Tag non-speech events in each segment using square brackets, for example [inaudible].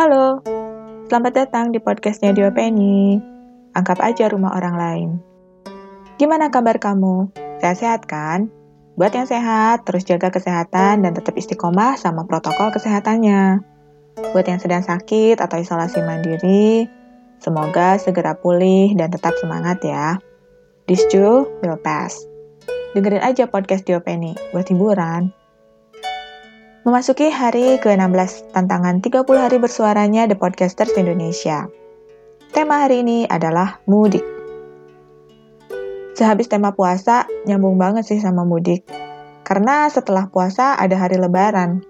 Halo, selamat datang di podcastnya Dio Penny. Anggap aja rumah orang lain. Gimana kabar kamu? Sehat-sehat kan? Buat yang sehat, terus jaga kesehatan dan tetap istiqomah sama protokol kesehatannya. Buat yang sedang sakit atau isolasi mandiri, semoga segera pulih dan tetap semangat ya. This too will pass. Dengerin aja podcast Dio Penny buat hiburan. Memasuki hari ke-16 tantangan 30 hari bersuaranya The Podcasters Indonesia. Tema hari ini adalah mudik. Sehabis tema puasa, nyambung banget sih sama mudik. Karena setelah puasa ada hari lebaran.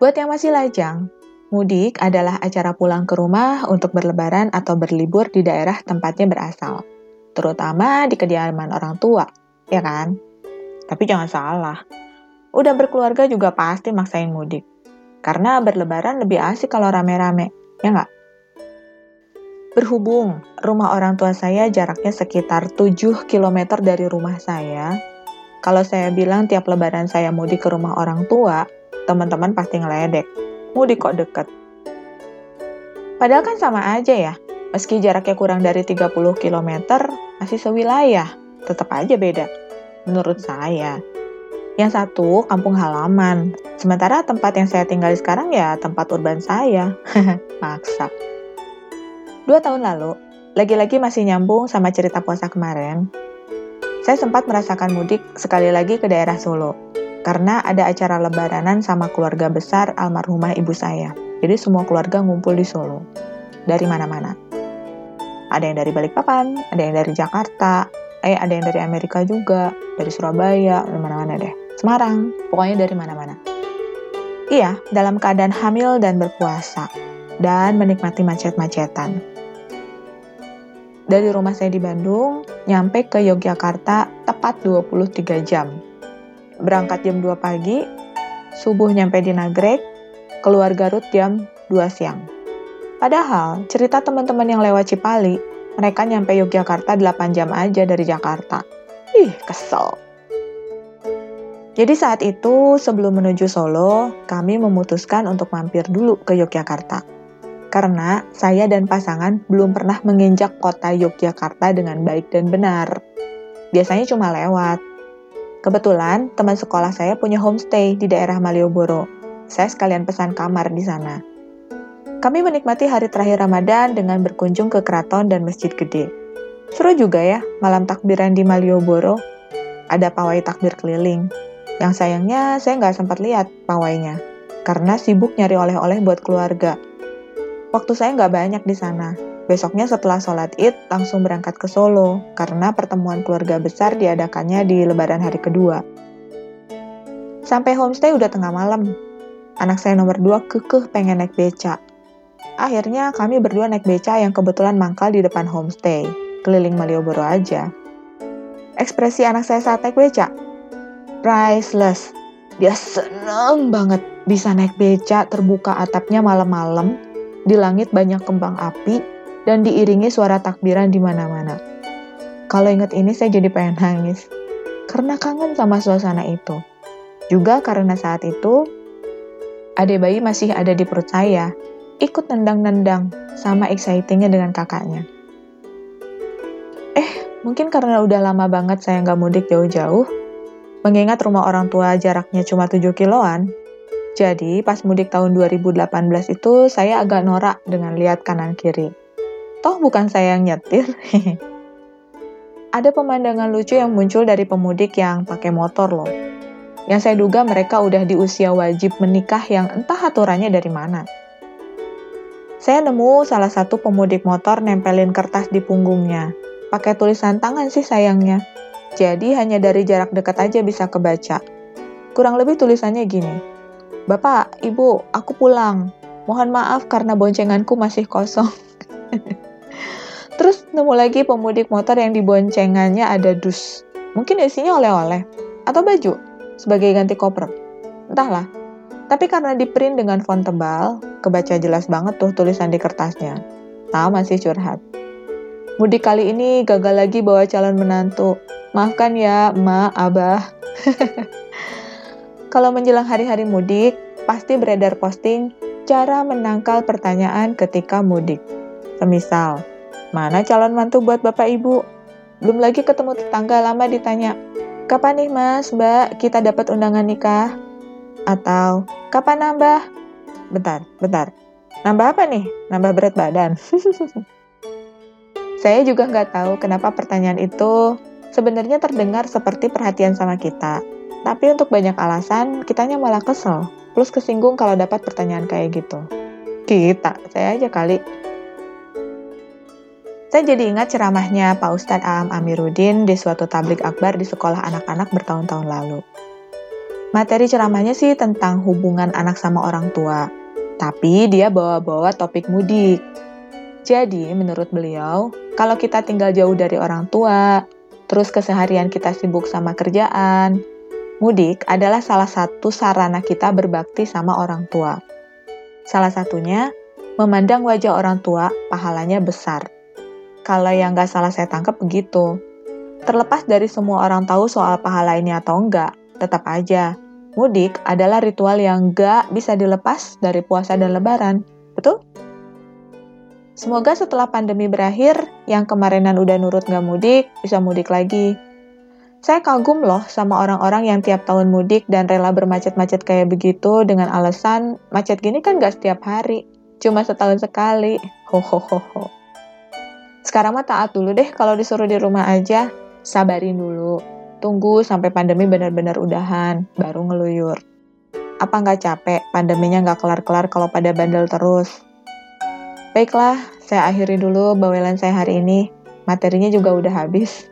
Buat yang masih lajang, mudik adalah acara pulang ke rumah untuk berlebaran atau berlibur di daerah tempatnya berasal. Terutama di kediaman orang tua, ya kan? Tapi jangan salah, Udah berkeluarga juga pasti maksain mudik. Karena berlebaran lebih asik kalau rame-rame, ya nggak? Berhubung rumah orang tua saya jaraknya sekitar 7 km dari rumah saya, kalau saya bilang tiap lebaran saya mudik ke rumah orang tua, teman-teman pasti ngeledek. Mudik kok deket. Padahal kan sama aja ya, meski jaraknya kurang dari 30 km, masih sewilayah, tetap aja beda. Menurut saya, yang satu kampung halaman, sementara tempat yang saya tinggal sekarang ya tempat urban saya. [laughs] Maksa. Dua tahun lalu, lagi-lagi masih nyambung sama cerita puasa kemarin, saya sempat merasakan mudik sekali lagi ke daerah Solo, karena ada acara lebaranan sama keluarga besar almarhumah ibu saya. Jadi semua keluarga ngumpul di Solo, dari mana-mana. Ada yang dari Balikpapan, ada yang dari Jakarta, eh ada yang dari Amerika juga, dari Surabaya, dari mana-mana deh. Semarang, pokoknya dari mana-mana. Iya, dalam keadaan hamil dan berpuasa, dan menikmati macet-macetan. Dari rumah saya di Bandung, nyampe ke Yogyakarta tepat 23 jam. Berangkat jam 2 pagi, subuh nyampe di Nagrek, keluar Garut jam 2 siang. Padahal, cerita teman-teman yang lewat Cipali, mereka nyampe Yogyakarta 8 jam aja dari Jakarta. Ih, kesel. Jadi saat itu, sebelum menuju Solo, kami memutuskan untuk mampir dulu ke Yogyakarta. Karena saya dan pasangan belum pernah menginjak kota Yogyakarta dengan baik dan benar. Biasanya cuma lewat. Kebetulan, teman sekolah saya punya homestay di daerah Malioboro. Saya sekalian pesan kamar di sana. Kami menikmati hari terakhir Ramadan dengan berkunjung ke keraton dan masjid gede. Seru juga ya, malam takbiran di Malioboro. Ada pawai takbir keliling, yang sayangnya saya nggak sempat lihat pawainya, karena sibuk nyari oleh-oleh buat keluarga. Waktu saya nggak banyak di sana. Besoknya setelah sholat id, langsung berangkat ke Solo, karena pertemuan keluarga besar diadakannya di lebaran hari kedua. Sampai homestay udah tengah malam. Anak saya nomor dua kekeh pengen naik beca. Akhirnya kami berdua naik beca yang kebetulan mangkal di depan homestay. Keliling Malioboro aja. Ekspresi anak saya saat naik beca, priceless. Dia seneng banget bisa naik beca terbuka atapnya malam-malam, di langit banyak kembang api, dan diiringi suara takbiran di mana-mana. Kalau inget ini saya jadi pengen nangis, karena kangen sama suasana itu. Juga karena saat itu, adik bayi masih ada di perut saya, ikut nendang-nendang sama excitingnya dengan kakaknya. Eh, mungkin karena udah lama banget saya nggak mudik jauh-jauh, Mengingat rumah orang tua jaraknya cuma 7 kiloan, jadi pas mudik tahun 2018 itu saya agak norak dengan lihat kanan kiri. Toh bukan saya yang nyetir. [laughs] Ada pemandangan lucu yang muncul dari pemudik yang pakai motor loh. Yang saya duga mereka udah di usia wajib menikah yang entah aturannya dari mana. Saya nemu salah satu pemudik motor nempelin kertas di punggungnya. Pakai tulisan tangan sih sayangnya jadi hanya dari jarak dekat aja bisa kebaca. Kurang lebih tulisannya gini. Bapak, Ibu, aku pulang. Mohon maaf karena boncenganku masih kosong. [laughs] Terus nemu lagi pemudik motor yang di boncengannya ada dus. Mungkin isinya oleh-oleh. Atau baju sebagai ganti koper. Entahlah. Tapi karena di print dengan font tebal, kebaca jelas banget tuh tulisan di kertasnya. Tahu masih curhat. Mudik kali ini gagal lagi bawa calon menantu. Maafkan ya, Ma, Abah. [laughs] Kalau menjelang hari-hari mudik, pasti beredar posting cara menangkal pertanyaan ketika mudik. Semisal, mana calon mantu buat bapak ibu? Belum lagi ketemu tetangga lama ditanya, kapan nih mas, mbak, kita dapat undangan nikah? Atau, kapan nambah? Bentar, bentar. Nambah apa nih? Nambah berat badan. [laughs] Saya juga nggak tahu kenapa pertanyaan itu sebenarnya terdengar seperti perhatian sama kita. Tapi untuk banyak alasan, kitanya malah kesel. Plus kesinggung kalau dapat pertanyaan kayak gitu. Kita, saya aja kali. Saya jadi ingat ceramahnya Pak Ustadz Aam Amiruddin di suatu tablik akbar di sekolah anak-anak bertahun-tahun lalu. Materi ceramahnya sih tentang hubungan anak sama orang tua, tapi dia bawa-bawa topik mudik. Jadi, menurut beliau, kalau kita tinggal jauh dari orang tua, terus keseharian kita sibuk sama kerjaan, mudik adalah salah satu sarana kita berbakti sama orang tua. Salah satunya, memandang wajah orang tua pahalanya besar. Kalau yang nggak salah saya tangkap begitu. Terlepas dari semua orang tahu soal pahala ini atau enggak, tetap aja, mudik adalah ritual yang nggak bisa dilepas dari puasa dan lebaran. Betul? Semoga setelah pandemi berakhir, yang kemarinan udah nurut nggak mudik, bisa mudik lagi. Saya kagum loh sama orang-orang yang tiap tahun mudik dan rela bermacet-macet kayak begitu dengan alasan macet gini kan nggak setiap hari, cuma setahun sekali. Hohohoho. Sekarang mah taat dulu deh kalau disuruh di rumah aja. Sabarin dulu. Tunggu sampai pandemi benar-benar udahan, baru ngeluyur. Apa nggak capek pandeminya nggak kelar-kelar kalau pada bandel terus? Baiklah, saya akhiri dulu bawelan saya hari ini. Materinya juga udah habis.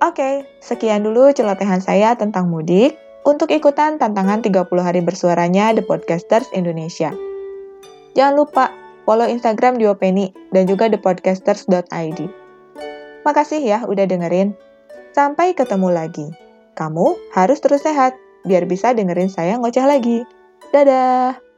Oke, sekian dulu celotehan saya tentang mudik untuk ikutan tantangan 30 hari bersuaranya The Podcasters Indonesia. Jangan lupa follow Instagram Diopeni dan juga thepodcasters.id. Makasih ya udah dengerin. Sampai ketemu lagi. Kamu harus terus sehat biar bisa dengerin saya ngoceh lagi. Dadah!